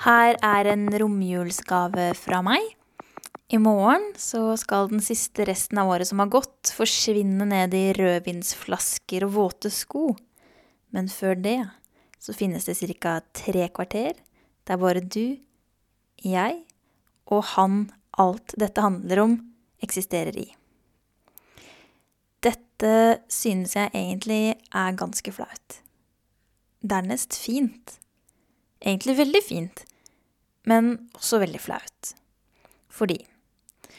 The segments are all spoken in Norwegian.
Her er en romjulsgave fra meg. I morgen så skal den siste resten av året som har gått, forsvinne ned i rødvinsflasker og våte sko. Men før det så finnes det ca. tre kvarter der bare du, jeg og han alt dette handler om, eksisterer i. Dette synes jeg egentlig er ganske flaut. Dernest fint. Egentlig veldig fint, men også veldig flaut. Fordi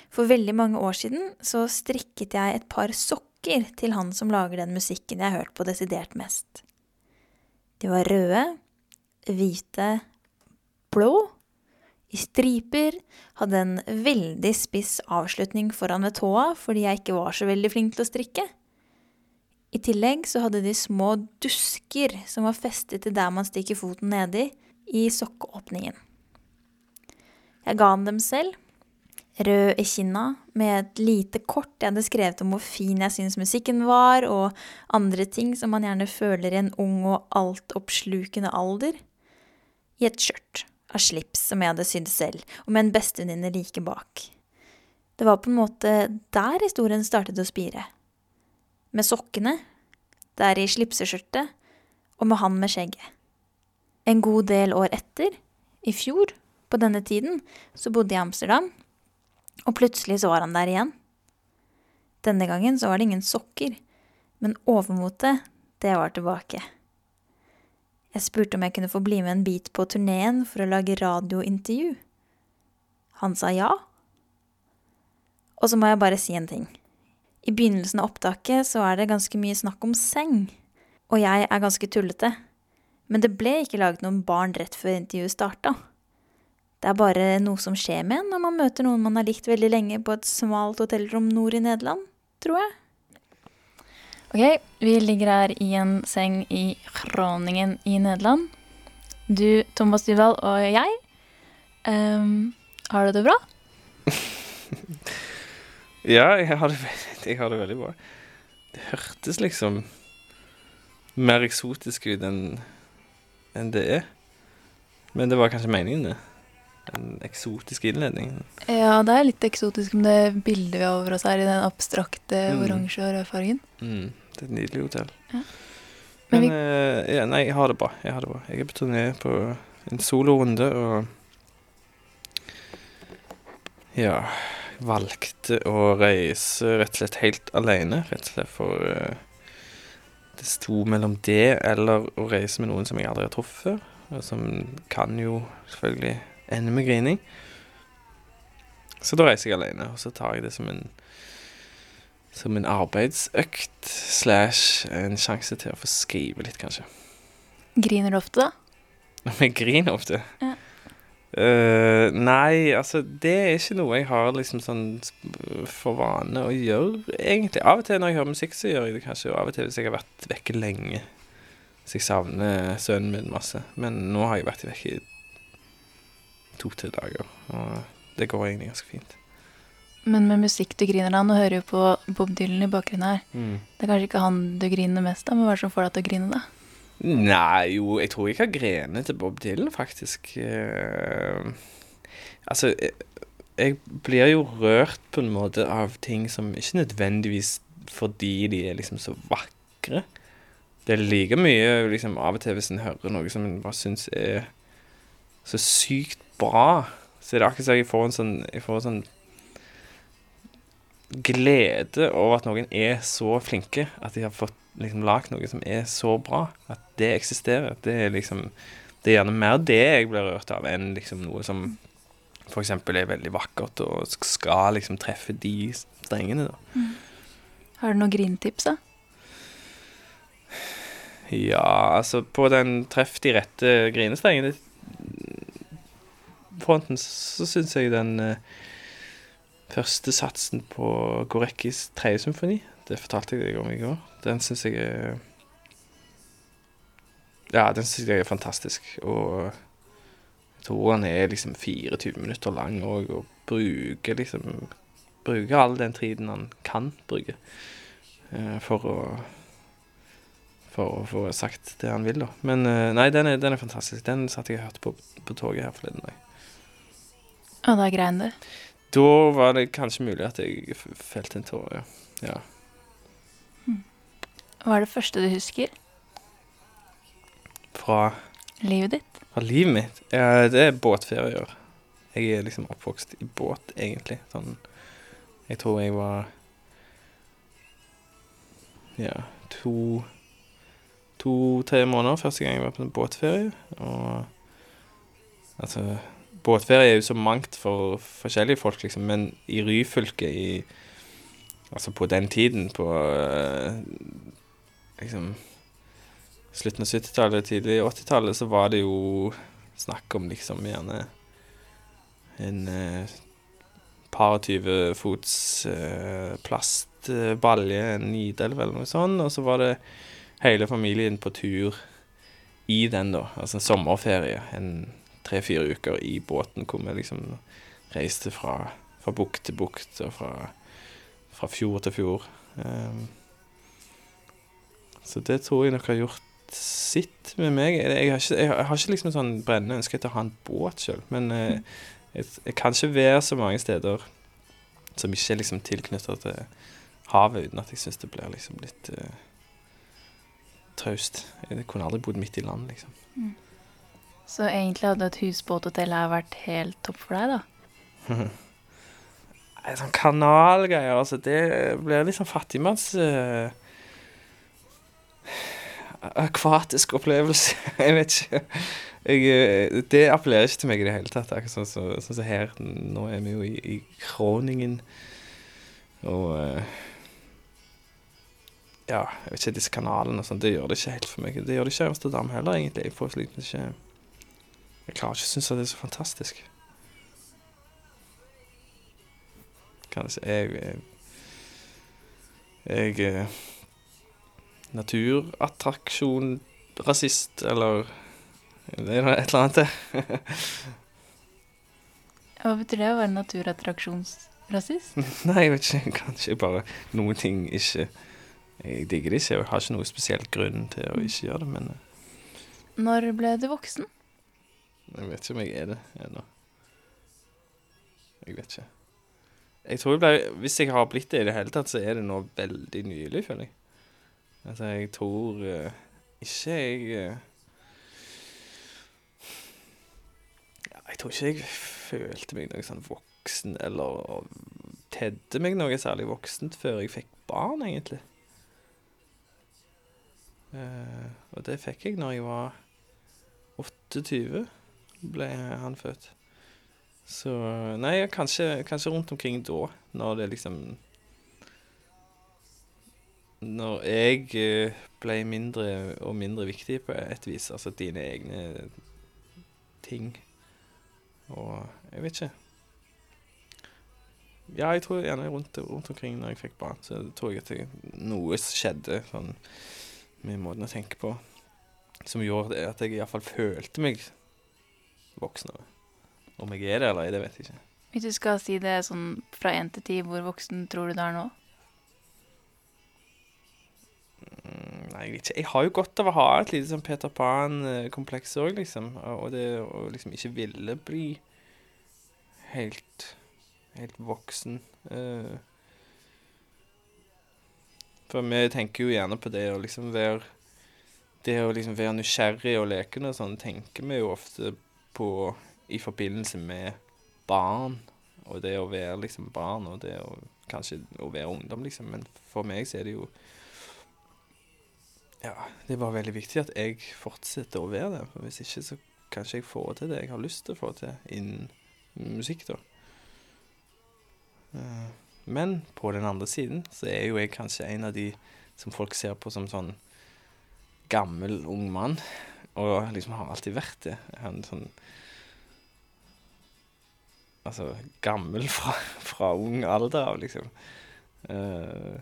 for veldig mange år siden så strikket jeg et par sokker til han som lager den musikken jeg har hørt på desidert mest. De var røde, hvite, blå, i striper, hadde en veldig spiss avslutning foran ved tåa fordi jeg ikke var så veldig flink til å strikke. I tillegg så hadde de små dusker som var festet til der man stikker foten nedi, i sokkeåpningen. Jeg ga han dem selv, rød i kinna, med et lite kort jeg hadde skrevet om hvor fin jeg syntes musikken var, og andre ting som man gjerne føler i en ung og altoppslukende alder, i et skjørt av slips som jeg hadde sydd selv, og med en bestevenninne like bak. Det var på en måte der historien startet å spire. Med sokkene, der i slipseskjørtet, og med han med skjegget. En god del år etter, i fjor, på denne tiden, så bodde jeg i Amsterdam, og plutselig så var han der igjen. Denne gangen så var det ingen sokker, men overmotet, det var tilbake. Jeg spurte om jeg kunne få bli med en bit på turneen for å lage radiointervju. Han sa ja. Og så må jeg bare si en ting. I begynnelsen av opptaket så er det ganske mye snakk om seng, og jeg er ganske tullete. Men det ble ikke laget noen barn rett før intervjuet starta. Det er bare noe som skjer med en når man møter noen man har likt veldig lenge på et smalt hotellrom nord i Nederland, tror jeg. Ok, vi ligger her i en seng i Groningen i Nederland. Du, Thomas Dyvald, og jeg. Um, har du det bra? ja, jeg har, det, jeg har, det, veldig bra. Det hørtes liksom mer eksotisk ut enn en det er. Men det var kanskje meningen, det. En eksotisk innledning. Ja, det er litt eksotisk med det bildet vi har over oss her i den abstrakte mm. oransje og røde fargen. Mm. Det er et nydelig hotell. Ja. Men, Men uh, ja, nei, jeg har det bra. Jeg har det bra. Jeg er på turné på en solorunde og Ja, valgte å reise rett og slett helt alene. Rett og slett for uh, det sto mellom det eller å reise med noen som jeg aldri har truffet. Og som kan jo selvfølgelig ende med grining. Så da reiser jeg alene, og så tar jeg det som en som en arbeidsøkt slash en sjanse til å få skrive litt, kanskje. Griner du ofte, da? Jeg griner ofte? Ja. Uh, nei, altså det er ikke noe jeg har liksom sånn for vane å gjøre, egentlig. Av og til når jeg hører musikk, så gjør jeg det kanskje, og av og til hvis jeg har vært vekke lenge. Så jeg savner sønnen min masse. Men nå har jeg vært vekke i to-tre dager, og det går egentlig ganske fint. Men med musikk du griner av Nå hører jo på Bob Dylan i bakgrunnen her. Mm. Det er kanskje ikke han du griner mest av, men hva er det som får deg til å grine, da? Nei, jo, jeg tror jeg har grenet til Bob Dylan, faktisk. Uh, altså, jeg, jeg, blir jo rørt på en måte av ting som ikke nødvendigvis fordi de er liksom så vakre. Det er like mye liksom, av og til hvis en hører noe som en bare syns er så sykt bra, så er det akkurat som jeg får en sånn, jeg får en sånn glede over at noen er så flinke at de har fått liksom lagd noe som er så bra. At det eksisterer. Det er liksom Det er gjerne mer det jeg blir rørt av, enn liksom noe som eksempel er veldig vakkert og skal liksom treffe de strengene, da. Har du noen grintips, da? Ja, altså på den treff de rette grinestrengen fronten så syns jeg den uh, første satsen på Gorekkis tredje symfoni, det fortalte jeg deg om i går, den syns jeg er Ja, den syns jeg er fantastisk. Og jeg tror han er liksom 24 minutter lang òg, og bruker liksom Bruker all den tiden han kan bruke eh, for å for å få sagt det han vil, da. Men eh, nei, den er, den er fantastisk. Den satt jeg og hørte på på toget her forleden dag. Og da grein du. Da var det kanskje mulig at jeg felte en tåre, ja. ja. Hva er det første du husker? Fra, Livet ditt? fra livet mitt. Ja, det er båtferier. Jeg er liksom oppvokst i båt, egentlig. Sånn Jeg tror jeg var Ja, to To-tre måneder første gang jeg var på en båtferie. Og altså Båtferie er jo så mangt for forskjellige folk, liksom, men i Ryfylke i Altså på den tiden, på eh, liksom slutten av 70-tallet, tidlig 80-tallet, så var det jo snakk om liksom gjerne en eh, par og tyve fots eh, plastbalje, en nidelv eller noe sånt, og så var det hele familien på tur i den, da. Altså en sommerferie. En tre-fire uker i båten hvor vi liksom reiste fra, fra bukt til bukt og fra, fra fjord til fjord. Ehm, så det tror jeg nok har gjort sitt med meg. Jeg, har, ikke, jeg, har- ikke liksom sånn brennende ønske etter å ha en båt sjøl, men eh, jeg, jeg kan ikke være så mange steder som ikke er liksom tilknytta til havet, uten at jeg syns det blir liksom litt uh, traust. Jeg kunne aldri bodd midt i land, liksom. Så egentlig hadde et husbåthotell her vært helt topp for deg, da? En sånn kanalgreier, altså, det blir litt sånn fattigmanns eh, Akvatisk opplevelse. Jeg vet ikke. Jeg, eh, det appellerer ikke til meg i det hele tatt. Akkurat sånn som sånn som her. Nå er vi jo i, i Kroningen. Og eh, Ja, jeg vet ikke, disse kanalene og sånn, det gjør det ikke helt for meg. Det gjør det ikke i Amsterdam heller, egentlig. Jeg får liksom ikke Jeg klarer ikke å synes at det er så fantastisk. Kanskje jeg Jeg, jeg eh, Naturattraksjon rasist, eller Det er et eller annet. Hva betyr det å være naturattraksjonsrasist? Nei, jeg vet ikke. Kanskje bare noen ting ikke Jeg digger det ikke. Jeg har ikke noe spesielt grunn til å ikke gjøre det, men eh, Når ble du voksen? jeg vet ikke om jeg er det ennå. Jeg vet ikke. Jeg tror jeg ble, Hvis jeg har blitt det i det hele tatt, så er det nå veldig nylig, føler jeg. Altså, jeg tror uh, ikke jeg uh, Jeg tror ikke jeg følte meg noe sånn voksen, eller tedde meg noe særlig voksent før jeg fikk barn, egentlig. Uh, og det fikk jeg når jeg var 28, ble han født. Så Nei, kanskje, kanskje rundt omkring da, når det liksom Når jeg eh, ble mindre og mindre viktig på et vis, altså dine egne ting. Og jeg vet ikke. Ja, jeg tror gjerne rundt, rundt omkring når jeg fikk barn, så tror jeg at det, noe skjedde sånn med måten å tenke på som gjorde det at jeg iallfall følte meg voksen. Om jeg er det eller ei, det vet jeg ikke. Hvis du skal si det sånn fra én til ti, hvor voksen tror du du er nå? Mm, Nei, jeg. Jeg har jo godt av å ha et lite sånn Peter Pan-kompleks òg, liksom. Og det å liksom ikke ville bli helt helt voksen. eh. For vi tenker jo gjerne på det å liksom være Det å liksom være nysgjerrig og lekende og sånn, tenker vi jo ofte på i forbindelse med barn. Og det å være liksom barn, og det å kanskje å være ungdom, liksom. Men for meg så er det jo Ja, det bare veldig viktig at jeg fortsetter å være det. For hvis ikke så kanskje jeg får til det jeg har lyst til å få til innen musikk, da. Eh, men på den andre siden så er jo jeg kanskje en av de som folk ser på som sånn gammel, ung mann. Og liksom har alltid vært det. En sånn Altså gammel fra, fra ung alder av, liksom. Eh,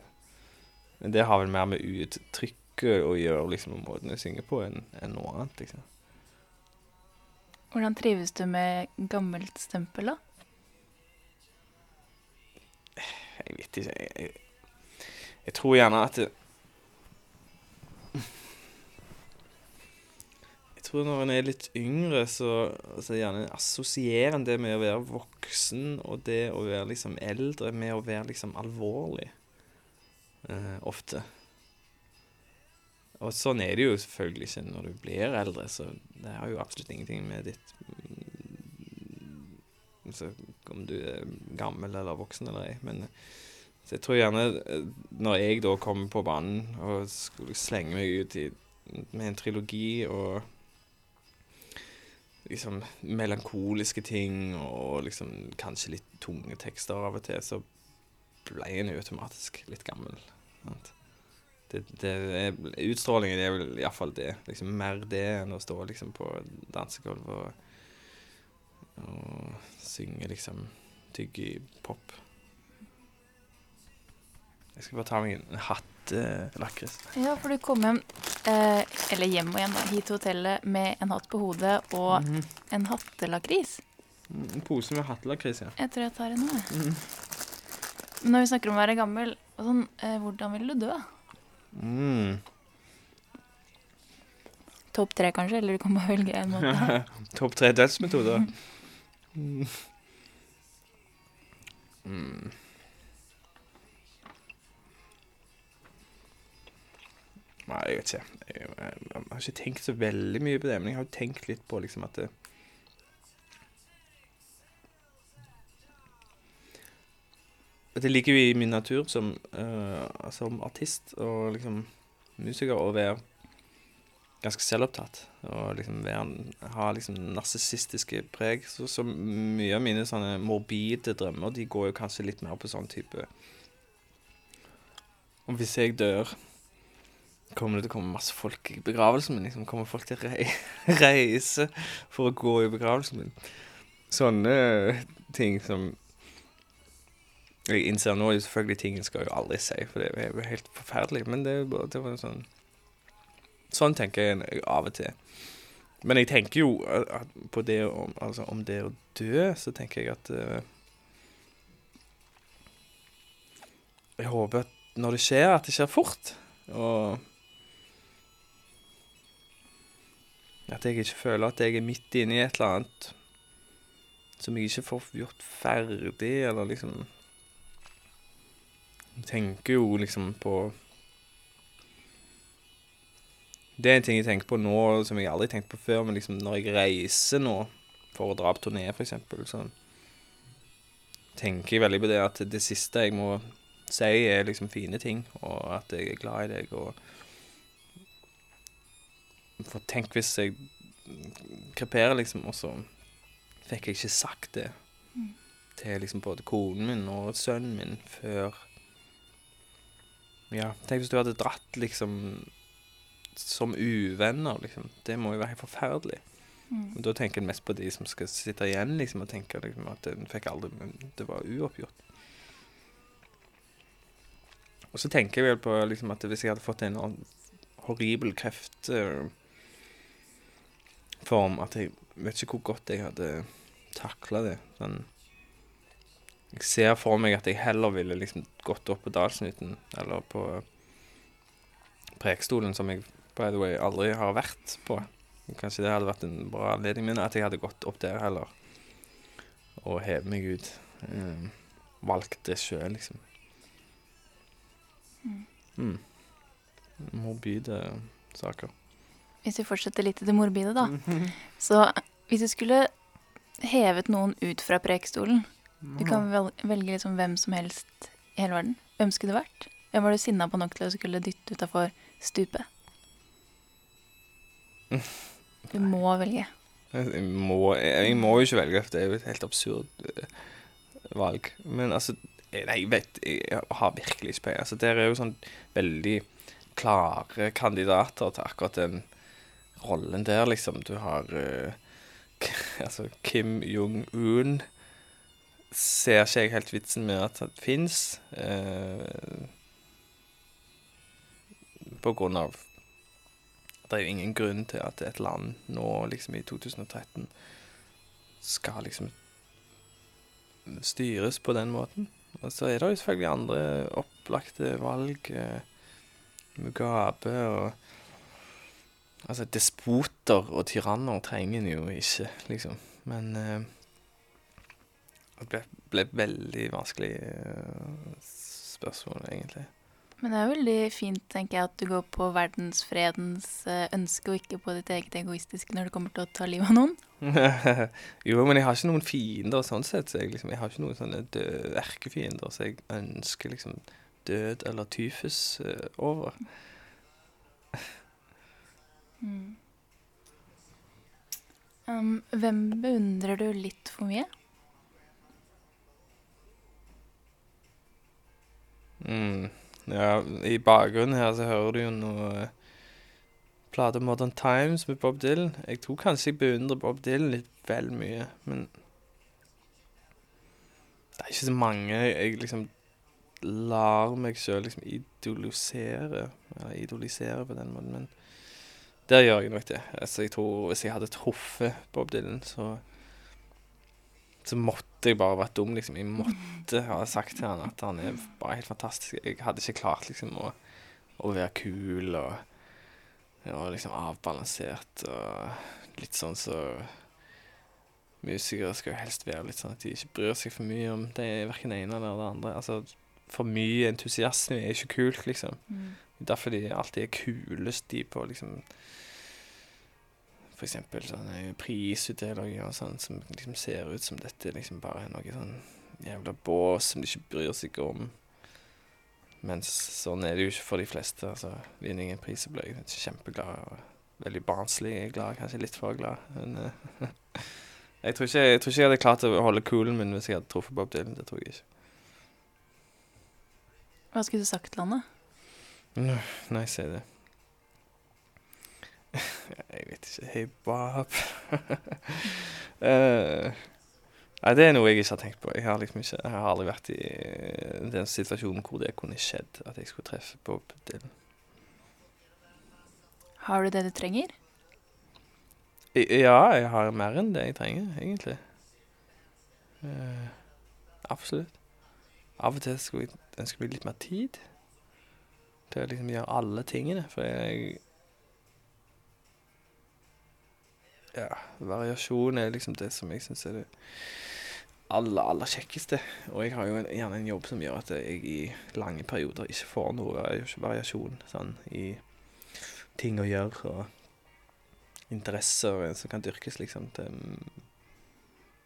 men det har vel mer med uttrykket å gjøre, liksom, måten jeg synger på, enn en noe annet, liksom. Hvordan trives du med gammelt stempel, da? Jeg vet ikke. Jeg, jeg, jeg tror gjerne at det, Jeg tror når en er litt yngre, så, så gjerne assosierer en det med å være voksen og det å være liksom eldre med å være liksom alvorlig. Eh, ofte. Og sånn er det jo selvfølgelig ikke når du blir eldre, så det har jo absolutt ingenting med ditt mm, så Om du er gammel eller voksen eller ei. Men så jeg tror gjerne eh, når jeg da kommer på banen og skulle slenge meg ut i, med en trilogi og liksom melankoliske ting og liksom kanskje litt tunge tekster av og til, så ble en automatisk litt gammel. Sant? Det, det er, utstrålingen er vel iallfall det. Liksom mer det enn å stå liksom på dansegulvet og, og synge liksom tyggy-pop. Jeg skal bare ta meg en hattelakris. Ja, for du kom hjem, eh, eller hjem og hjem da, hit til hotellet med en hatt på hodet og Mhm. en hattelakris. En pose med hattelakris, ja. Jeg tror jeg tar en nå. jeg. Mhm. Men når vi snakker om å være gammel, og sånn, eh, hvordan vil du dø? Mm. Topp tre, kanskje? Eller du kan bare velge en måte. Topp tre dødsmetoder. Mm. Mm. Nei, jeg vet ikke. Jeg, jeg, jeg har ikke tenkt så veldig mye på det, men jeg har jo tenkt litt på liksom at det det ligger jo i min natur som, uh, som artist og liksom musiker å være ganske selvopptatt. Og liksom være, ha liksom narsissistiske preg. Så, så mye av mine sånne morbide drømmer, de går jo kanskje litt mer på sånn type Og hvis jeg dør, kommer det til å komme masse folk i begravelsen min? Liksom, kommer folk til å rei reise for å gå i begravelsen min? Sånne ting som jeg innser nå, selvfølgelig ting skal jo aldri si, for det er jo helt forferdelig. Men det, det var sånn Sånn tenker jeg av og til. Men jeg tenker jo at at på det om, altså om det å dø, så tenker jeg at uh, Jeg håper at når det skjer, at det skjer fort. Og at jeg ikke føler at jeg er midt inne i et eller annet som jeg ikke får gjort ferdig, eller liksom tenker jo liksom på Det er en ting jeg tenker på nå som jeg aldri har tenkt på før, men liksom når jeg reiser nå for å dra på turné, eksempel, så tenker jeg veldig på det at det siste jeg må si, er liksom fine ting, og at jeg er glad i deg, og For tenk hvis jeg kreperer, liksom, og så fikk jeg ikke sagt det til liksom både konen min og sønnen min før Ja, tenk hvis du hadde dratt liksom som uvenner, liksom. Det må jo være helt forferdelig. Mm. Da tenker en mest på de som skal sitte igjen, liksom, og tenke liksom, at en fikk aldri Men det var uoppgjort. Og så tenker jeg vel på liksom, at hvis jeg hadde fått en horribel kreftform At jeg vet ikke hvor godt jeg hadde takla det. Sånn Jeg ser for meg at jeg heller ville liksom gått opp på Dalsnytten eller på Prekestolen, som jeg by the way aldri har vært på. Kanskje det hadde vært en bra anledning, men at jeg hadde gått opp der heller. Og hevet meg ut. Eh, valgt det sjøl, liksom. Mm. Morbide saker. Hvis vi fortsetter litt i det morbide, da. Så hvis du skulle hevet noen ut fra prekestolen Du kan vel, velge liksom hvem som helst i hele verden. Hvem skulle det vært? Hvem var du sinna på nok til å skulle dytte utafor stupet? Du må velge. Jeg må, jeg må jo ikke velge, for det er jo et helt absurd eh, valg. Men altså eh, Nei, jeg vet Jeg har virkelig ikke peiling. Altså, der er jo sånn veldig klare kandidater til akkurat den rollen der, liksom. Du har uh, altså Kim Jong-un ser ikke jeg helt vitsen med at det fins. Eh, på grunn av Det er jo ingen grunn til at et land nå, liksom i 2013, skal liksom styres på den måten. Og så er det jo selvfølgelig andre opplagte valg. Eh, Mugabe og Altså, despoter og tyranner trenger en jo ikke, liksom. Men eh, det ble, ble veldig vanskelig eh, spørsmål, egentlig. Men det er veldig fint, tenker jeg, at du går på verdensfredens eh, ønske, og ikke på ditt eget egoistiske når det kommer til å ta livet av noen. jo, men jeg har ikke noen fiender sånn sett. Så jeg, liksom, jeg har ikke noen sånne erkefiender som så jeg ønsker liksom død eller tyfus uh, over. Mm. Um, hvem beundrer du litt for mye? Mm. Ja, i bakgrunnen her så hører du jo noe eh, plate Modern Times med Bob Dylan. Jeg tror kanskje jeg beundrer Bob Dylan litt vel mye, men det er ikke så mange jeg liksom lar meg sjøl liksom idolisere. Eller idolisere på den måten, men der gjør jeg nok det. Altså, jeg tror hvis jeg hadde truffet Bob Dylan, så så måtte jeg bare vært dum, liksom. Jeg måtte ha sagt til han at han er bare helt fantastisk. Jeg hadde ikke klart liksom å, å være kul og, og liksom avbalansert og litt sånn så Musikere skal jo helst være litt sånn at de ikke bryr seg for mye om det er verken det ene eller det andre. Altså, for mye entusiasme er ikke kult, liksom. Mm. Derfor de alltid er kulest, de på liksom Eksempel sånne prisutdelinger og sånn som liksom ser ut som dette liksom bare er noe sånn jævla bås som de ikke bryr seg om. Mens sånn er det jo ikke for de fleste. Altså, vinner jeg en pris, så blir jeg kjempeglad og veldig barnslig glad. Kanskje litt for glad. Men eh, jeg, tror ikke, jeg tror ikke jeg hadde klart å holde coolen min hvis jeg hadde truffet Bob Dylan. Det tror jeg ikke. Hva skulle du sagt til han, da? Nei, si det. Jeg vet ikke. Hei, Bob. Eh, nei, det er noe jeg ikke har tenkt på. Jeg har liksom ikke Jeg har aldri vært i eh, den situasjonen hvor det kunne skjedd at jeg skulle treffe Bob Dylan. Har du det du trenger? I- Ja, jeg har mer enn det jeg trenger, egentlig. Uh, absolutt. Av og til skulle jeg ønske meg litt mer tid til å liksom gjøre alle tingene, for jeg Ja, variasjon er liksom det som jeg syns er det aller, aller kjekkeste. Og jeg har jo en, gjerne en jobb som gjør at jeg i lange perioder ikke får noe variasjon sånn i ting å gjøre og interesser som kan dyrkes, liksom. Det,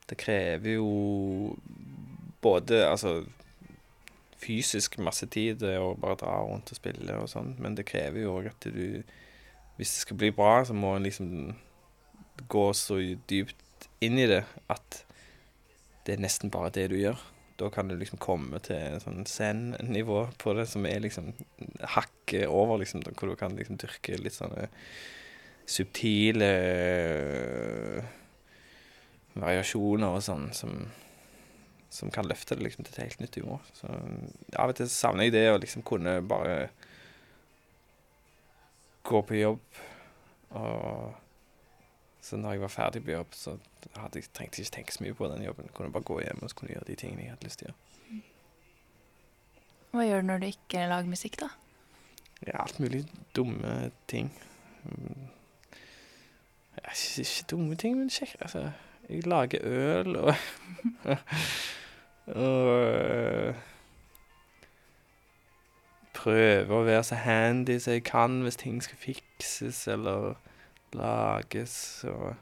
det krever jo både altså fysisk masse tid det å bare dra rundt og spille og sånn, men det krever jo òg at du Hvis det skal bli bra, så må en liksom gå så dypt inn i det at det er nesten bare det du gjør. Da kan du liksom komme til sånn zen-nivå på det som er liksom hakket over, liksom, hvor du kan liksom dyrke litt sånne subtile øh, variasjoner og sånn som, som kan løfte det liksom til et helt nytt nivå. Så av og til savner jeg det å liksom kunne bare gå på jobb og så når jeg var ferdig på jobb, så hadde jeg trengte jeg ikke tenke så mye på den jobben. Kunne bare gå hjem og så kunne gjøre de tingene jeg hadde lyst til å gjøre. Hva gjør du når du ikke lager musikk, da? Ja, alt mulig dumme ting. Ja, ikke, ikke dumme ting, men kjekk. Altså, jeg lager øl og Og øh, prøver å være så handy som jeg kan hvis ting skal fikses eller lages, og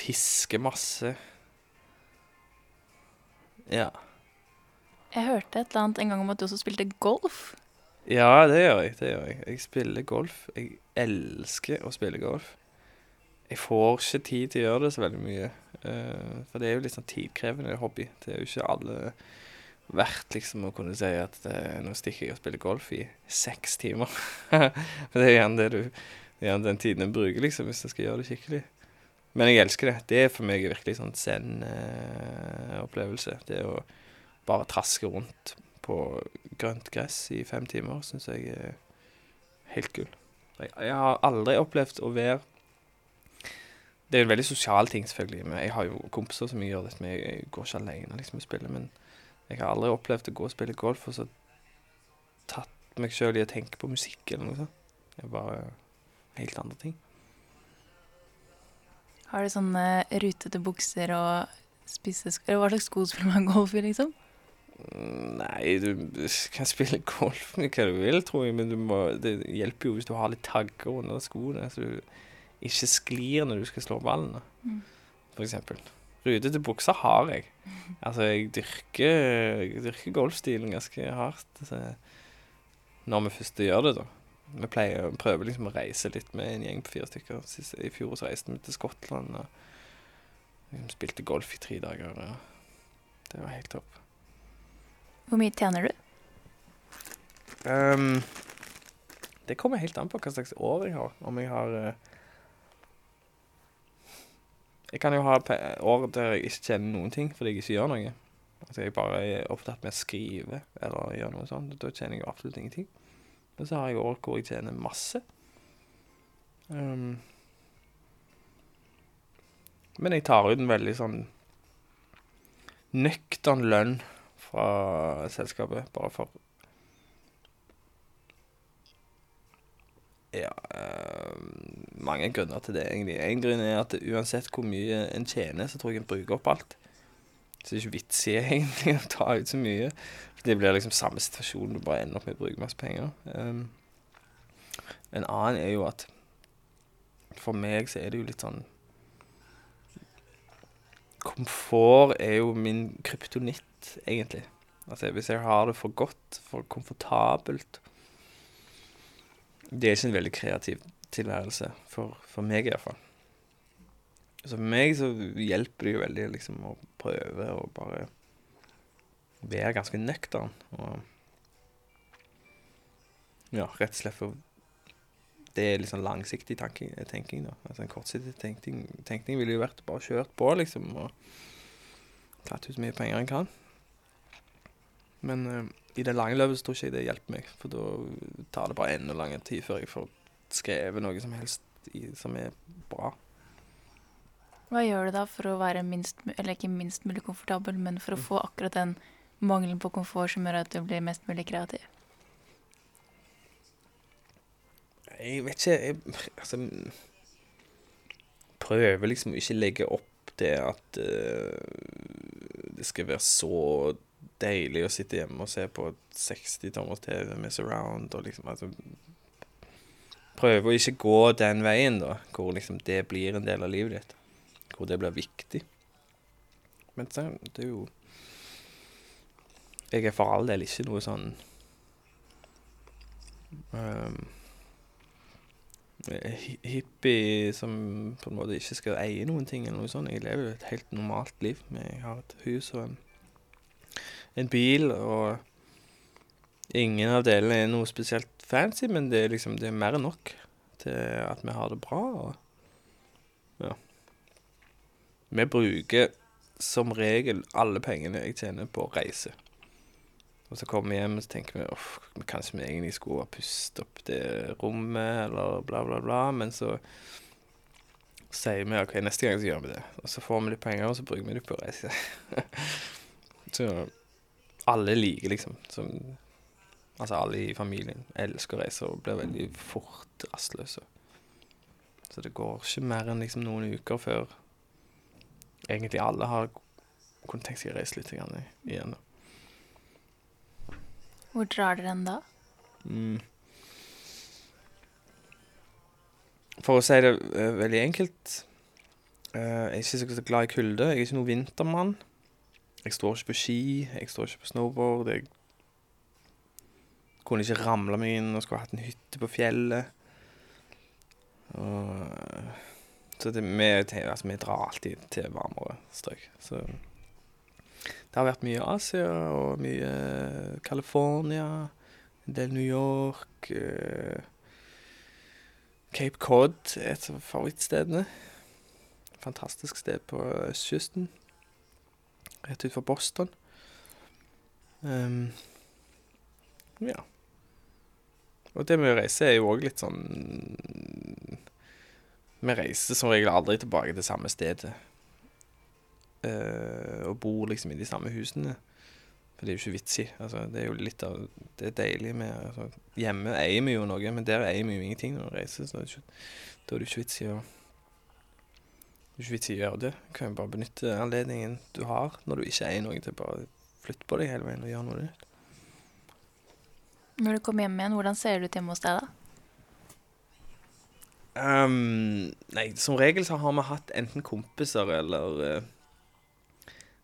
fiske masse. Ja. Jeg hørte et eller annet en gang om at du også spilte golf. Ja, det gjør jeg. det gjør Jeg Jeg spiller golf. Jeg elsker å spille golf. jeg får ikke tid til å gjøre det så veldig mye. Uh, for det er jo litt sånn tidkrevende hobby. Det er jo ikke alle verdt liksom å kunne si at det, nå stikker jeg og spiller golf i seks timer. for det er gjerne det du det er gjerne den tiden jeg bruker, liksom, hvis jeg skal gjøre det skikkelig. Men jeg elsker det. Det er for meg virkelig sånn zen-opplevelse. det å bare traske rundt på grønt gress i fem timer syns jeg er helt gull. Jeg, jeg har aldri opplevd å være Det er en veldig sosial ting, selvfølgelig. Men jeg har jo kompiser som jeg gjør dette med. Jeg går ikke alene liksom, og spiller. Men jeg har aldri opplevd å gå og spille golf og så tatt meg sjøl i å tenke på musikk eller noe sånt. Er bare helt andre ting. Har du sånne rutete bukser og spisse sko Hva slags sko spiller man golf i, liksom? Mm, Nei, du kan spille golf med hva du vil, tror jeg, men du må, det hjelper jo hvis du har litt tagger under skoene, så du ikke sklir når du skal slå ballen, Mm. for eksempel. Rutete bukser har jeg. Altså, jeg dyrker, jeg dyrker golfstilen ganske hardt. Så når vi først gjør det, da. Vi pleier å prøve liksom å reise litt med en gjeng på fire stykker. Sist, I fjor så reiste vi til Skottland og liksom spilte golf i tre dager. Og det var helt topp. Hvor mye tjener du? Um, det kommer helt an på hva slags år jeg har. Om jeg har uh, Jeg kan jo ha år der jeg ikke tjener noen ting fordi jeg ikke gjør noe. Altså jeg bare er opptatt med å skrive eller gjøre noe sånt. Da tjener jeg absolutt ingenting. Og så har jeg år hvor jeg tjener masse. Um, men jeg tar ut en veldig sånn nøktern lønn fra selskapet, bare for Ja eh, Mange grunner til det, egentlig. En grunn er at uansett hvor mye en tjener, så tror jeg en bruker opp alt. Så det er ikke vits i egentlig å ta ut så mye. For det blir liksom samme situasjon, du bare ender opp med å bruke masse penger. Um, en annen er jo at for meg så er det jo litt sånn Komfort er jo min kryptonitt, egentlig. Altså hvis jeg har det for godt, for komfortabelt Det er ikke en veldig kreativ tilværelse, for, for meg i hvert fall. Så for meg så hjelper det jo veldig liksom å prøve å bare være ganske nøktern. Og ja, rett og slett for Det er litt sånn langsiktig tanking, tenking, da. Altså en kortsiktig tenkning, tenkning ville jo vært bare kjørt på, liksom, og tatt ut så mye penger en kan. Men uh, i det lange løpet så tror ikke jeg det hjelper meg, for da tar det bare enda lang tid før jeg får skrevet noe som helst i, som er bra. Hva gjør du da for å være minst, eller ikke minst mulig komfortabel, men for å få akkurat den mangelen på komfort som gjør at du blir mest mulig kreativ? Jeg vet ikke jeg, Altså Prøver liksom ikke legge opp det at uh, det skal være så deilig å sitte hjemme og se på 60-tommers TV med surround og liksom altså Prøve å ikke gå den veien, da, hvor liksom det blir en del av livet ditt. Hvor det blir viktig. Men det er jo Jeg er for all del ikke noe sånn um, hippie som på en måte ikke skal eie noen ting eller noe sånt. Jeg lever jo et helt normalt liv. Jeg har et hus og en, en bil, og ingen av delene er noe spesielt fancy, men det er liksom det er mer enn nok til at vi har det bra. Og, ja. Vi bruker som regel alle pengene jeg tjener på å reise. Og så kommer vi hjem og så tenker vi uff, kanskje vi egentlig skulle ha pustet opp det rommet, eller bla, bla, bla. Men så sier vi OK, neste gang så gjør vi det. Og så får vi litt penger, og så bruker vi det på å reise. så alle liker liksom som, Altså alle i familien elsker å reise og blir veldig fort rastløse. Så det går ikke mer enn liksom noen uker før egentlig alle har kunne tenkt seg å reise litt igjen. Hvor drar dere hen da? Mm. For å si det uh, veldig enkelt uh, Jeg er ikke så glad i kulde. Jeg er ikke noen vintermann. Jeg står ikke på ski, jeg står ikke på snowboard. Jeg kunne ikke ramla meg inn og skulle hatt en hytte på fjellet. Og eh, Så det, vi, altså, vi drar alltid til varmere strøk. Så det har vært mye Asia og mye California, en del New York. eh, Cape Cod er et av favorittstedene. Fantastisk sted på østkysten. Rett utenfor Boston. Um, ja. Og det med å reise er jo òg litt sånn Vi reiser som regel aldri tilbake til samme stedet. Uh, og bor liksom i de samme husene. For det er jo ikke vits i. Altså, det er jo litt av det deilige med altså, Hjemme eier vi jo noe, men der eier vi jo ingenting når vi reiser. Så da er det jo ikke vits i å det er ikke vits i å gjøre det. Du kan jo bare benytte anledningen du har når du ikke eier noe, til bare flytte på deg hele veien og gjøre noe nytt. Når du kommer hjem igjen, hvordan ser det ut hjemme hos deg da? Ehm, nei, som regel så har vi hatt enten kompiser eller uh,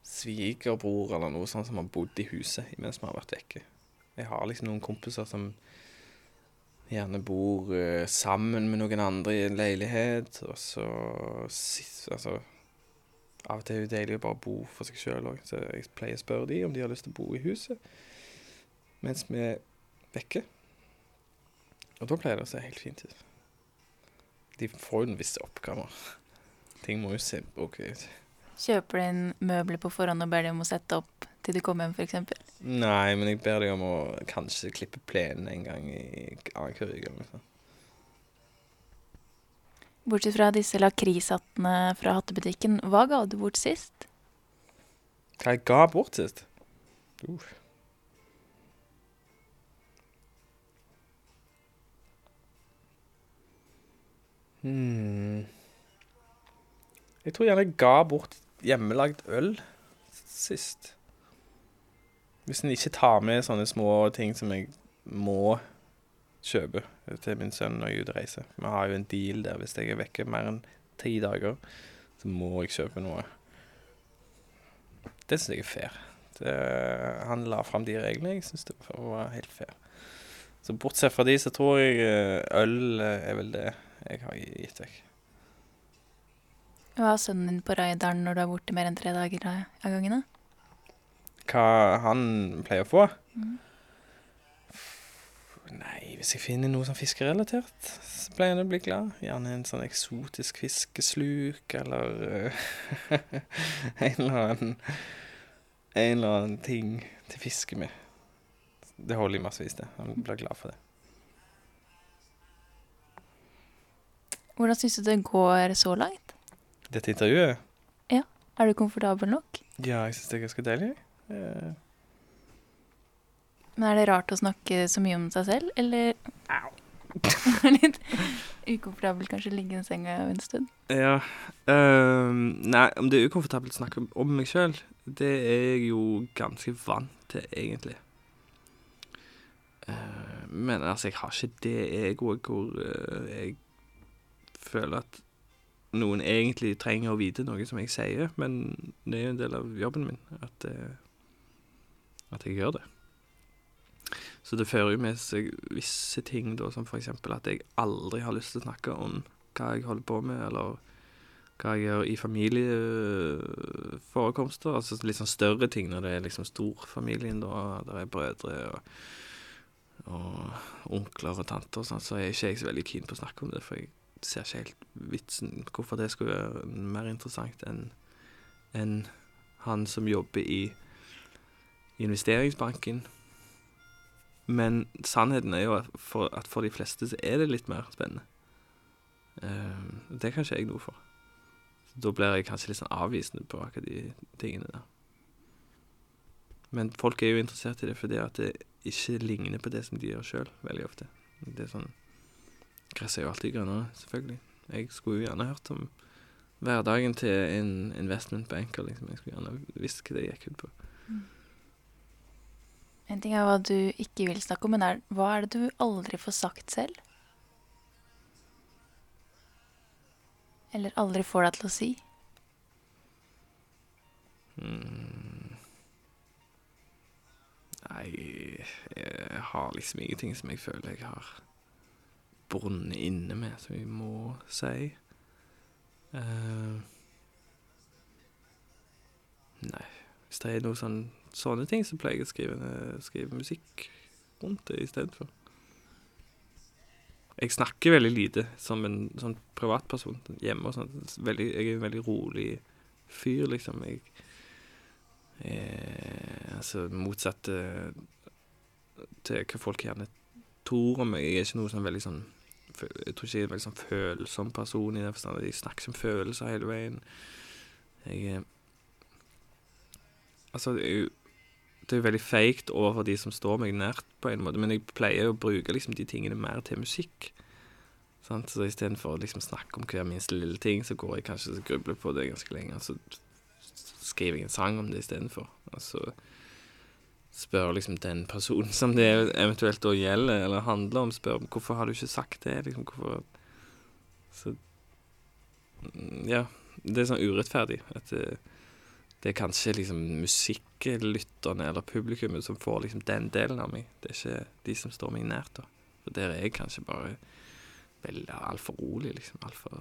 svigerbror eller noe sånt som har bodd i huset mens vi har vært vekke. Jeg har liksom noen kompiser som gjerne bor uh, sammen med noen andre i en leilighet, og så Altså Av og til er det deilig å bare bo for seg sjøl òg, så jeg pleier å spørre de om de har lyst til å bo i huset mens vi er vekke. Og da pleier det å se helt fint ut. De får jo en visse oppgave. Ting må jo se OK ut. Kjøper du inn møbler på forhånd og ber dem om å sette opp til du kommer hjem, f.eks.? Nei, men jeg ber deg om å kanskje klippe plenen en gang i annenhver uke. Liksom. Bortsett fra disse lakrishattene fra hattebutikken, hva ga du bort sist? Hva jeg ga bort sist? Uh. Hmm. Jeg tror gjerne jeg ga bort hjemmelagd øl sist. Hvis en ikke tar med sånne små ting som jeg må kjøpe til min sønn når jeg er ute og reiser. Vi har jo en deal der hvis jeg er vekke mer enn ti dager, så må jeg kjøpe noe. Det syns jeg er fair. Det, han la fram de reglene. Jeg syns det var helt fair. Så bortsett fra de, så tror jeg eh, øl eh, er vel det jeg har gitt vekk. Hva har sønnen din på raideren når du er borte mer enn tre dager av gangen? da? Hva han pleier å få? Mm. Nei, hvis jeg finner noe sånn fiskerelatert, så pleier han å bli glad. Gjerne en sånn eksotisk fiskesluk, eller uh, en eller annen En eller annen ting til fiske med. Det holder i massevis, det. Han blir glad for det. Hvordan syns du det går så langt? Dette intervjuet? Ja. Er du komfortabel nok? Ja, jeg syns det er ganske deilig. Eh, Men er det rart å snakke så mye om seg selv, eller Litt ukomfortabelt kanskje ligge i senga en stund? Ja. ehm, nei, om det er ukomfortabelt å snakke om meg sjøl, det er jeg jo ganske vant til, egentlig. Uh, men altså, jeg har ikke det egoet hvor uh, jeg føler at noen egentlig trenger å vite noe som jeg sier, men det er jo en del av jobben min at, eh, at jeg gjør det. Så det fører jo med seg visse ting, da, som eksempel at jeg aldri har lyst til å snakke om hva jeg holder på med, eller hva jeg gjør i familieforekomster. Altså litt sånn større ting når det er liksom storfamilien, da. Der er brødre og, og onkler og tanter og sånn, så er jeg ikke jeg så veldig keen på å snakke om det, for jeg ser ikke helt vitsen hvorfor det skulle være mer interessant enn en han som jobber i investeringsbanken. Men sannheten er jo at for, at for de fleste så er det litt mer spennende. Uh, det kan ikke jeg noe for. Da blir jeg kanskje litt sånn avvisende på akkurat de tingene der. Men folk er jo interessert i det fordi at det ikke ligner på det som de gjør sjøl, veldig ofte. Det er sånn Gresset er jo alltid grønnere, selvfølgelig. Jeg skulle jo gjerne hørt om hverdagen til en investmentbanker, liksom. Jeg skulle gjerne visst hva det gikk ut på. En ting er hva du ikke vil snakke om, men er, hva er det du aldri får sagt selv? Eller aldri får deg til å si? Mm. Nei, jeg har liksom ingenting som jeg føler jeg har brunnet inne med, som jeg må si. Uh, nei, hvis det er noe sånn, sånne ting, så pleier jeg å skrive, eh, skrive musikk rundt det istedenfor. Jeg snakker veldig lite som en sånn privatperson hjemme og sånt. Veldig, jeg er en veldig rolig fyr, liksom. Jeg jeg Altså motsatt til, til hva folk gjerne tror om meg. Jeg er ikke noe sånn veldig sånn Jeg tror ikke jeg er en veldig sånn følsom person i den forstand jeg snakker som følelser hele veien. Jeg eh, Altså, det er jo det er veldig feigt overfor de som står meg nært, på en måte, men jeg pleier å bruke liksom de tingene mer til musikk. Sant? Så istedenfor å liksom snakke om hver minste lille ting, så går jeg kanskje og grubler på det ganske lenge, og så skriver jeg en sang om det istedenfor. Altså, så spør liksom den personen som det eventuelt da gjelder, eller handler om, spør hvorfor har du ikke sagt det, liksom, hvorfor Så mm, Ja. Det er sånn urettferdig. At det, det er kanskje liksom musikklytterne eller publikummet som får liksom den delen av meg. Det er ikke de som står meg nært, da. For der er jeg kanskje bare veldig altfor rolig, liksom. Altfor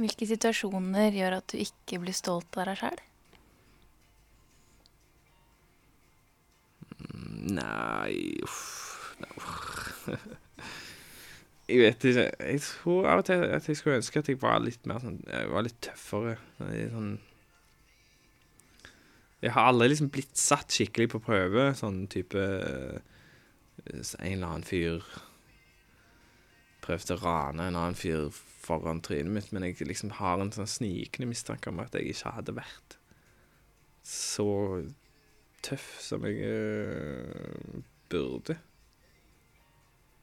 Hvilke situasjoner gjør at du ikke blir stolt av deg sjæl? Nei uff. Nei. Jeg vet ikke. Jeg tror av og til at jeg skulle ønske at jeg var litt mer sånn Jeg var litt tøffere. Sånn Jeg har aldri liksom blitt satt skikkelig på prøve, sånn type en eller annen fyr prøvde å rane en annen fyr foran trynet mitt, men jeg liksom har en sånn snikende mistanke om at jeg ikke hadde vært så tøff som jeg uh, burde.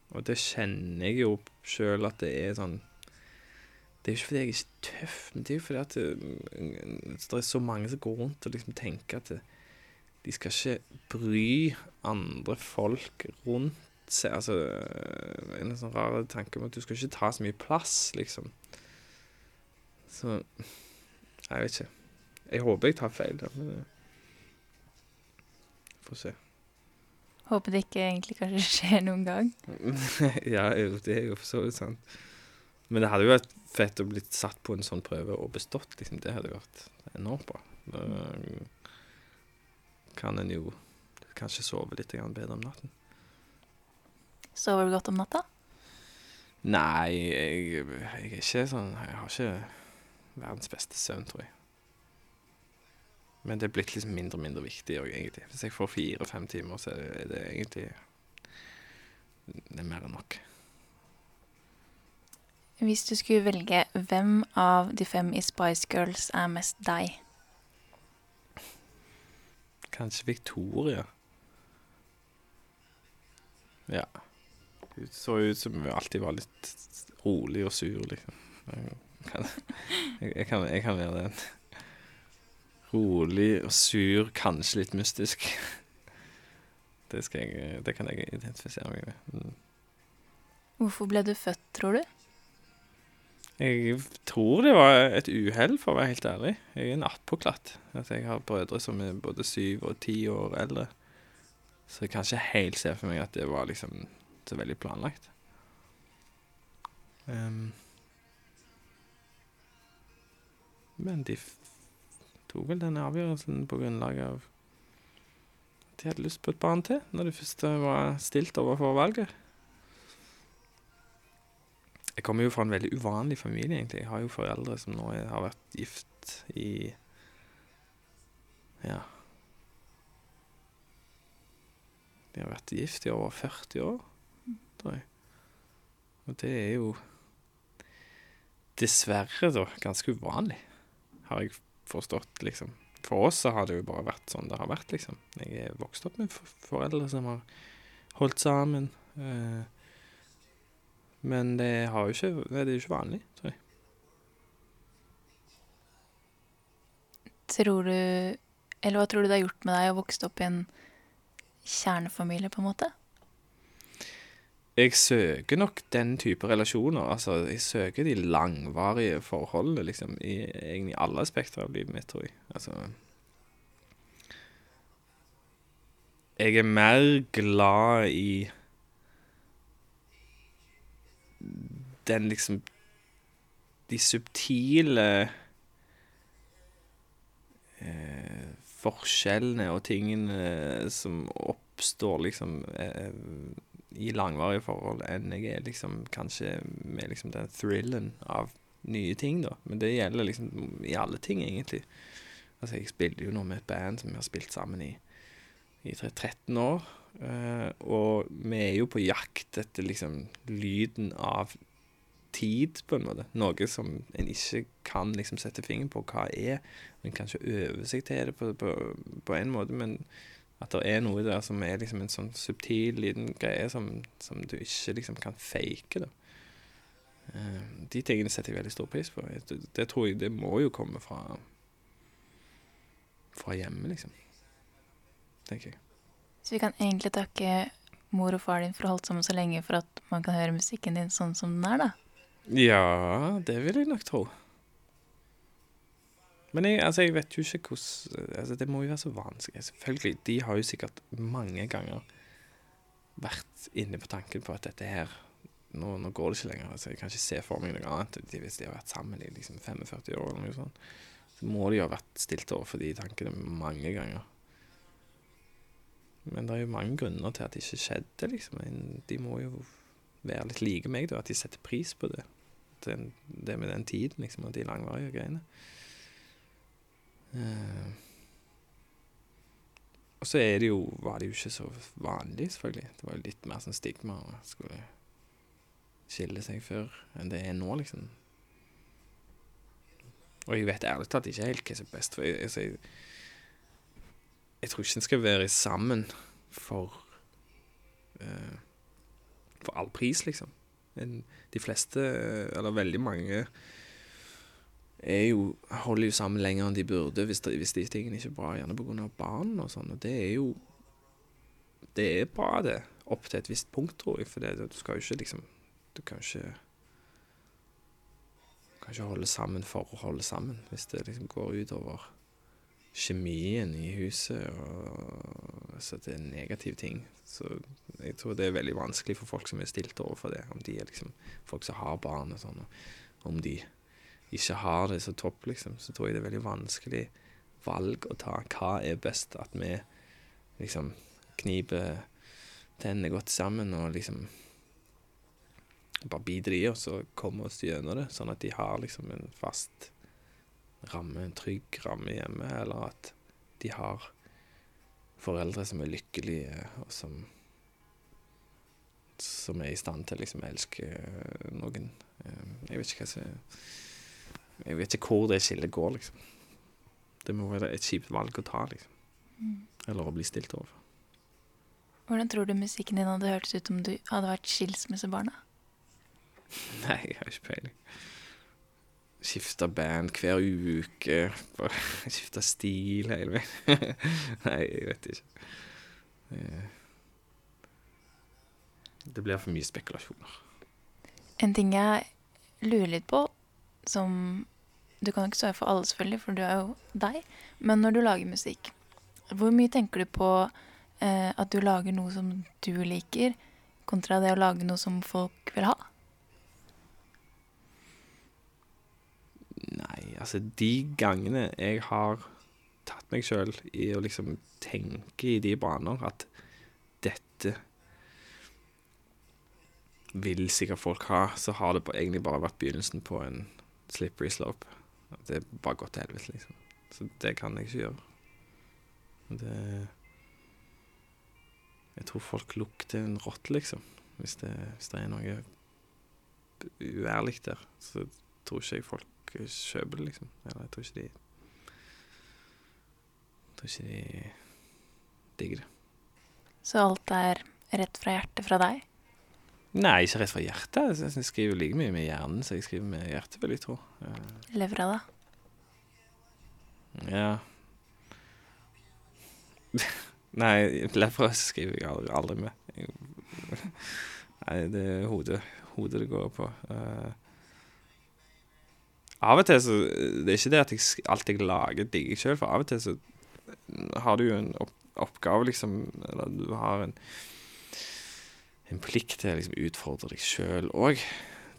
Og det kjenner jeg jo sjøl at det er sånn Det er ikke fordi jeg er ikke tøff, men det er jo fordi at det, det er så mange som går rundt og liksom tenker at det, de skal ikke bry andre folk rundt seg. Altså en sånn rar tanke om at du skal ikke ta så mye plass, liksom. Så Jeg vet ikke. Jeg håper jeg tar feil, da, men eh, Får se. Håper det ikke egentlig kanskje skjer noen gang. ja, det er jo for så vidt sant. Men det hadde jo vært fett å bli satt på en sånn prøve og bestått, liksom. Det hadde vært enormt bra. Da kan en jo kanskje sove litt bedre om natten. Sover du godt om natta? Nei, jeg, jeg er ikke sånn Jeg har ikke verdens beste søvn, tror jeg. Men det er blitt liksom mindre og mindre viktig òg, egentlig. Hvis jeg får fire-fem timer, så er det egentlig Det er mer enn nok. Hvis du skulle velge, hvem av de fem i Spice Girls er mest deg? Kanskje Victoria. Ja. Hun så ut som hun alltid var litt rolig og sur, liksom. Jeg kan, jeg, kan, jeg kan være den. Rolig og sur, kanskje litt mystisk. Det, jeg, det kan jeg identifisere meg med. Mm. Hvorfor ble du født, tror du? Jeg tror det var et uhell, for å være helt ærlig. Jeg er en attpåklatt. Altså, jeg har brødre som er både syv og ti år eldre. Så jeg kan ikke helt se for meg at det var liksom så veldig planlagt. Um, men de tok vel den avgjørelsen på grunnlag av at de hadde lyst på et barn til, når de først var stilt overfor valget. Jeg kommer jo fra en veldig uvanlig familie, egentlig. Jeg har jo foreldre som nå har vært gift i Ja. De har vært gift i over 40 år, tror jeg. Og det er jo dessverre, da, ganske uvanlig, har jeg forstått, liksom. For oss så har det jo bare vært sånn det har vært, liksom. Jeg er vokst opp med foreldre som har holdt sammen. Eh, men det, har jo ikke, det er jo ikke vanlig, tror jeg. Tror du Eller hva tror du det har gjort med deg å vokse opp i en kjernefamilie, på en måte? Jeg søker nok den type relasjoner. Altså, jeg søker de langvarige forholdene, liksom, i egentlig alle aspekter av livet mitt, tror jeg. Altså Jeg er mer glad i den liksom De subtile eh, forskjellene og tingene som oppstår liksom eh, i langvarige forhold, enn jeg er liksom kanskje med liksom den thrillen av nye ting, da. Men det gjelder liksom i alle ting, egentlig. Altså, jeg spiller jo nå med et band som vi har spilt sammen i, i 13 år. Uh, og vi er jo på jakt etter liksom lyden av tid, på en måte. Noe som en ikke kan liksom sette fingeren på hva er. En kan ikke øve seg til det på, på, på en måte, men at det er noe der som er liksom en sånn subtil liten greie som, som du ikke liksom kan fake, da. Eh, de tingene setter jeg veldig stor pris på. Det, det tror jeg det må jo komme fra fra hjemme, liksom. Tenker jeg. Så vi kan egentlig takke mor og far din for å ha holdt sammen så lenge for at man kan høre musikken din sånn som den er, da. Ja, det vil jeg nok tro. Men jeg, altså, jeg vet jo ikke hvordan altså, Det må jo være så vanskelig. Selvfølgelig, de har jo sikkert mange ganger vært inne på tanken på at dette her Nå, nå går det ikke lenger. Altså, jeg kan ikke se for meg noe annet. Hvis de har vært sammen i liksom 45 år eller noe sånt, så må de jo ha vært stilt overfor de tankene mange ganger. Men det er jo mange grunner til at det ikke skjedde, liksom. De må jo være litt like meg, da. At de setter pris på det. Den, det med den tiden, liksom, og de langvarige greiene. Eh, og så er det jo, var det jo ikke så vanlig, selvfølgelig. Det var jo litt mer sånn stigma å skulle skille seg før enn det er nå, liksom. Og jeg vet ærlig talt ikke helt hva som er best. For jeg, altså, jeg, jeg tror ikke en skal være sammen for uh, For all pris, liksom. En, de fleste, eller veldig mange, jo, holder jo sammen lenger enn de burde hvis, de, hvis de tingene ikke er bra, gjerne pga. barn og sånn. Og det er jo Det er bra, det. Opp til et visst punkt, tror jeg. For det, du skal jo ikke liksom Du kan ikke kan ikke holde sammen for å holde sammen. Hvis det liksom går utover kjemien i huset, og så det er negativ ting. Så jeg tror det er veldig vanskelig for folk som er stilt overfor det. Om de er liksom folk som har barn og sånn, om de ikke har det så topp, liksom, så tror jeg det er veldig vanskelig valg å ta. Hva er best? At vi liksom kniper tennene godt sammen og liksom bare biter i oss og kommer oss gjennom det, sånn at de har liksom en fast ramme, en trygg ramme hjemme, eller at de har foreldre som er lykkelige, og som som er i stand til liksom å elske noen. Eh, Jeg vet ikke hva som Jeg vet ikke hvor det skillet går, liksom. Det må være et kjipt valg å ta, liksom. Eller å bli stilt overfor. Hvordan tror du musikken din hadde hørtes ut om du hadde vært skilsmissebarna? Nei, jeg har ikke peiling. Skifta band hver uke. Skifta stil hele veien. Nei, jeg vet ikke. Eh, Det blir for mye spekulasjoner. En ting jeg lurer litt på, som Du kan ikke svare for alle, selvfølgelig, for du er jo deg. Men når du lager musikk, hvor mye tenker du på eh, at du lager noe som du liker, kontra det å lage noe som folk vil ha? Nei, altså de gangene jeg har tatt meg sjøl i å liksom tenke i de baner at dette vil sikkert folk ha, så har det egentlig bare vært begynnelsen på en slippery slope. Det bare gått til helvete, liksom. Så det kan jeg ikke gjøre. Det Jeg tror folk lukter en rotte, liksom. Hvis det, hvis det er noe uærlig der, så tror ikke jeg folk kjøper det, liksom. Eller jeg tror ikke de Jeg tror ikke de digger det. Så alt er rett fra hjertet fra deg? Nei, ikke rett fra hjertet. Jeg, skriver like mye med hjernen som jeg skriver med hjertet, vil jeg tro. Eh, Levra, da? Ja Nei, levra skriver jeg aldri, aldri med. Jeg, nei, det er hodet, hodet det går på. Uh, av og til så Det er ikke det at jeg alltid lager, digger jeg sjøl, for av og til så har du jo en opp, oppgave, liksom, eller du har en en plikt til å liksom utfordre deg sjøl òg.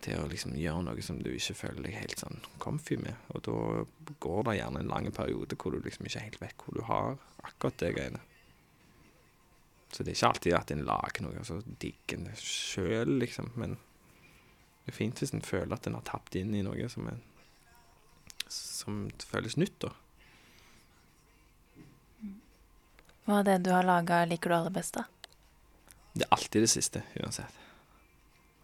til å liksom gjøre noe som du ikke føler deg helt sånn comfy med. Og da går det gjerne en lang periode hvor du liksom ikke helt vet hvor du har akkurat det greiene. Så det er ikke alltid at en lager noe, så digger en sjøl, liksom. Men det er fint hvis en føler at en har tapt inn i noe som, er, som føles nytt, da. Hva av det du har laga, liker du aller best, da? Det er alltid det siste, uansett.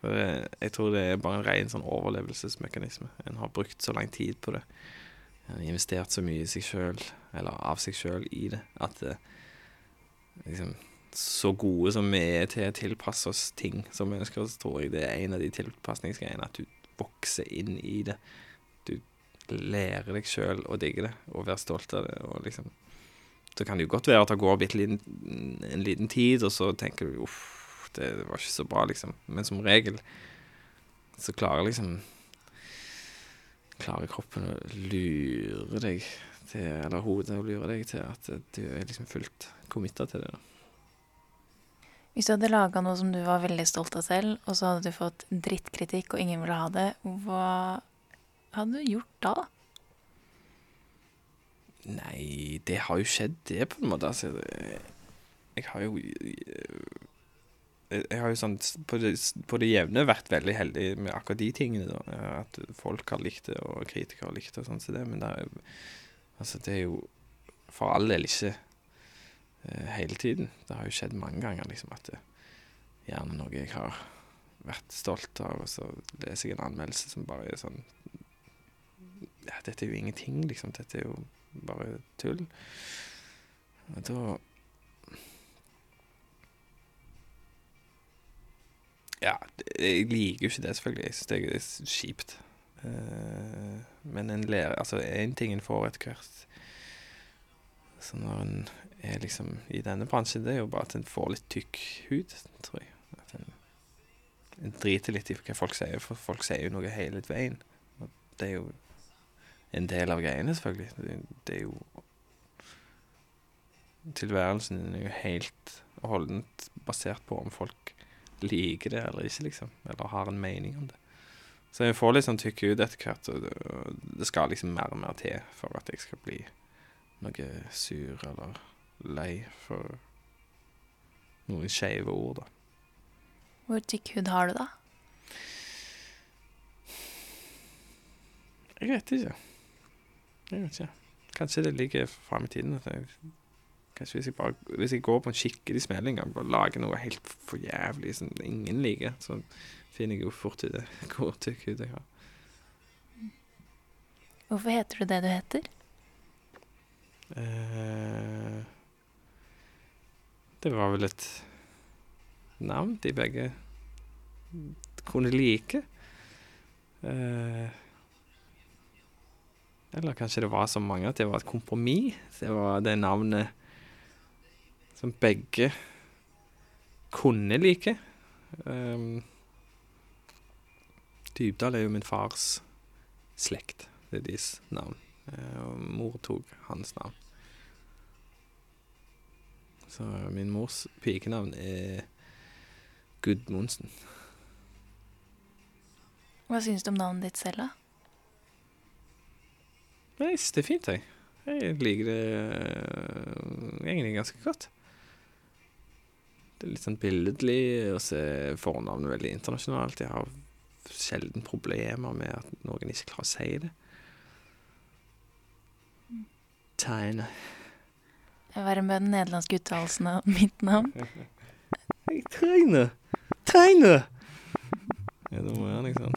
For jeg tror det er bare en ren sånn overlevelsesmekanisme. En har brukt så lang tid på det. En har investert så mye i seg sjøl, eller av seg sjøl, i det, at det, liksom Så gode som vi er til å tilpasse oss ting som mennesker, så tror jeg det er en av de tilpasningsgreiene. At du vokser inn i det. Du lærer deg sjøl å digge det, og være stolt av det. Og liksom Så kan det jo godt være at det går liten, en liten tid, og så tenker du uff det var ikke så bra, liksom. Men som regel så klarer liksom Klarer kroppen å lure deg til Eller hodet å lure deg til at du er liksom fullt committa til det. da. Hvis du hadde laga noe som du var veldig stolt av selv, og så hadde du fått drittkritikk og ingen ville ha det, hva hadde du gjort da? Nei, det har jo skjedd, det, på en måte. Altså, jeg har jo Jeg jeg har jo sånn på det, på det jevne vært veldig heldig med akkurat de tingene, da. At folk har likt det, og kritikere har likt det og sånn som det. Men det er, jo- altså, det er jo for all del ikke eh, hele tiden. Det har jo skjedd mange ganger liksom at det gjerne noe jeg har vært stolt av, og så leser jeg en anmeldelse som bare er sånn Ja, dette er jo ingenting, liksom. Dette er jo bare tull. Og da Ja, jeg liker jo ikke det, selvfølgelig. Jeg syns det er kjipt. Eh, men en lærer Altså, én ting en får etter hvert Så når en er liksom i denne bransjen, det er jo bare at en får litt tykk hud, tror jeg. At en, en driter litt i hva folk sier, for folk sier jo noe hele veien. Og det er jo en del av greiene, selvfølgelig. Det, det er jo Tilværelsen din er jo helt og holdent basert på om folk liker det eller ikke, liksom. Eller har en mening om det. Så jeg får litt sånn tykk hud etter hvert, og det, og det skal liksom mer og mer til for at jeg skal bli noe sur eller lei for noen skeive ord, da. Hvor tykk hud har du, da? Jeg vet ikke. Jeg vet ikke. Kanskje det ligger fram i tiden. Jeg, kanskje hvis jeg, bare, hvis jeg går på en skikkelig smell en gang, bare lager noe helt for jævlig som ingen liker, så finner jeg jo fort ut hvor tykk hud jeg har. Hvorfor heter du det du heter? Eh, det var vel et navn de begge kunne like. Eh, eller kanskje det var så mange at det var et kompromiss. Det var det navnet som begge kunne like. Um, Dybdahl er jo min fars slekt. Det er deres navn. Eh, og mor tok hans navn. Så min mors pikenavn er Gudmundsen. Hva syns du om navnet ditt selv, da? Jeg synes det er fint, jeg. Jeg liker det øh, egentlig ganske godt. Det er litt sånn billedlig, å så er fornavnet veldig internasjonalt. Jeg har sjelden problemer med at noen ikke klarer å si det. Tegne. Være med den nederlandske uttalelsen av mitt navn. Hei, Tegne! Tegne! Ja, det må være liksom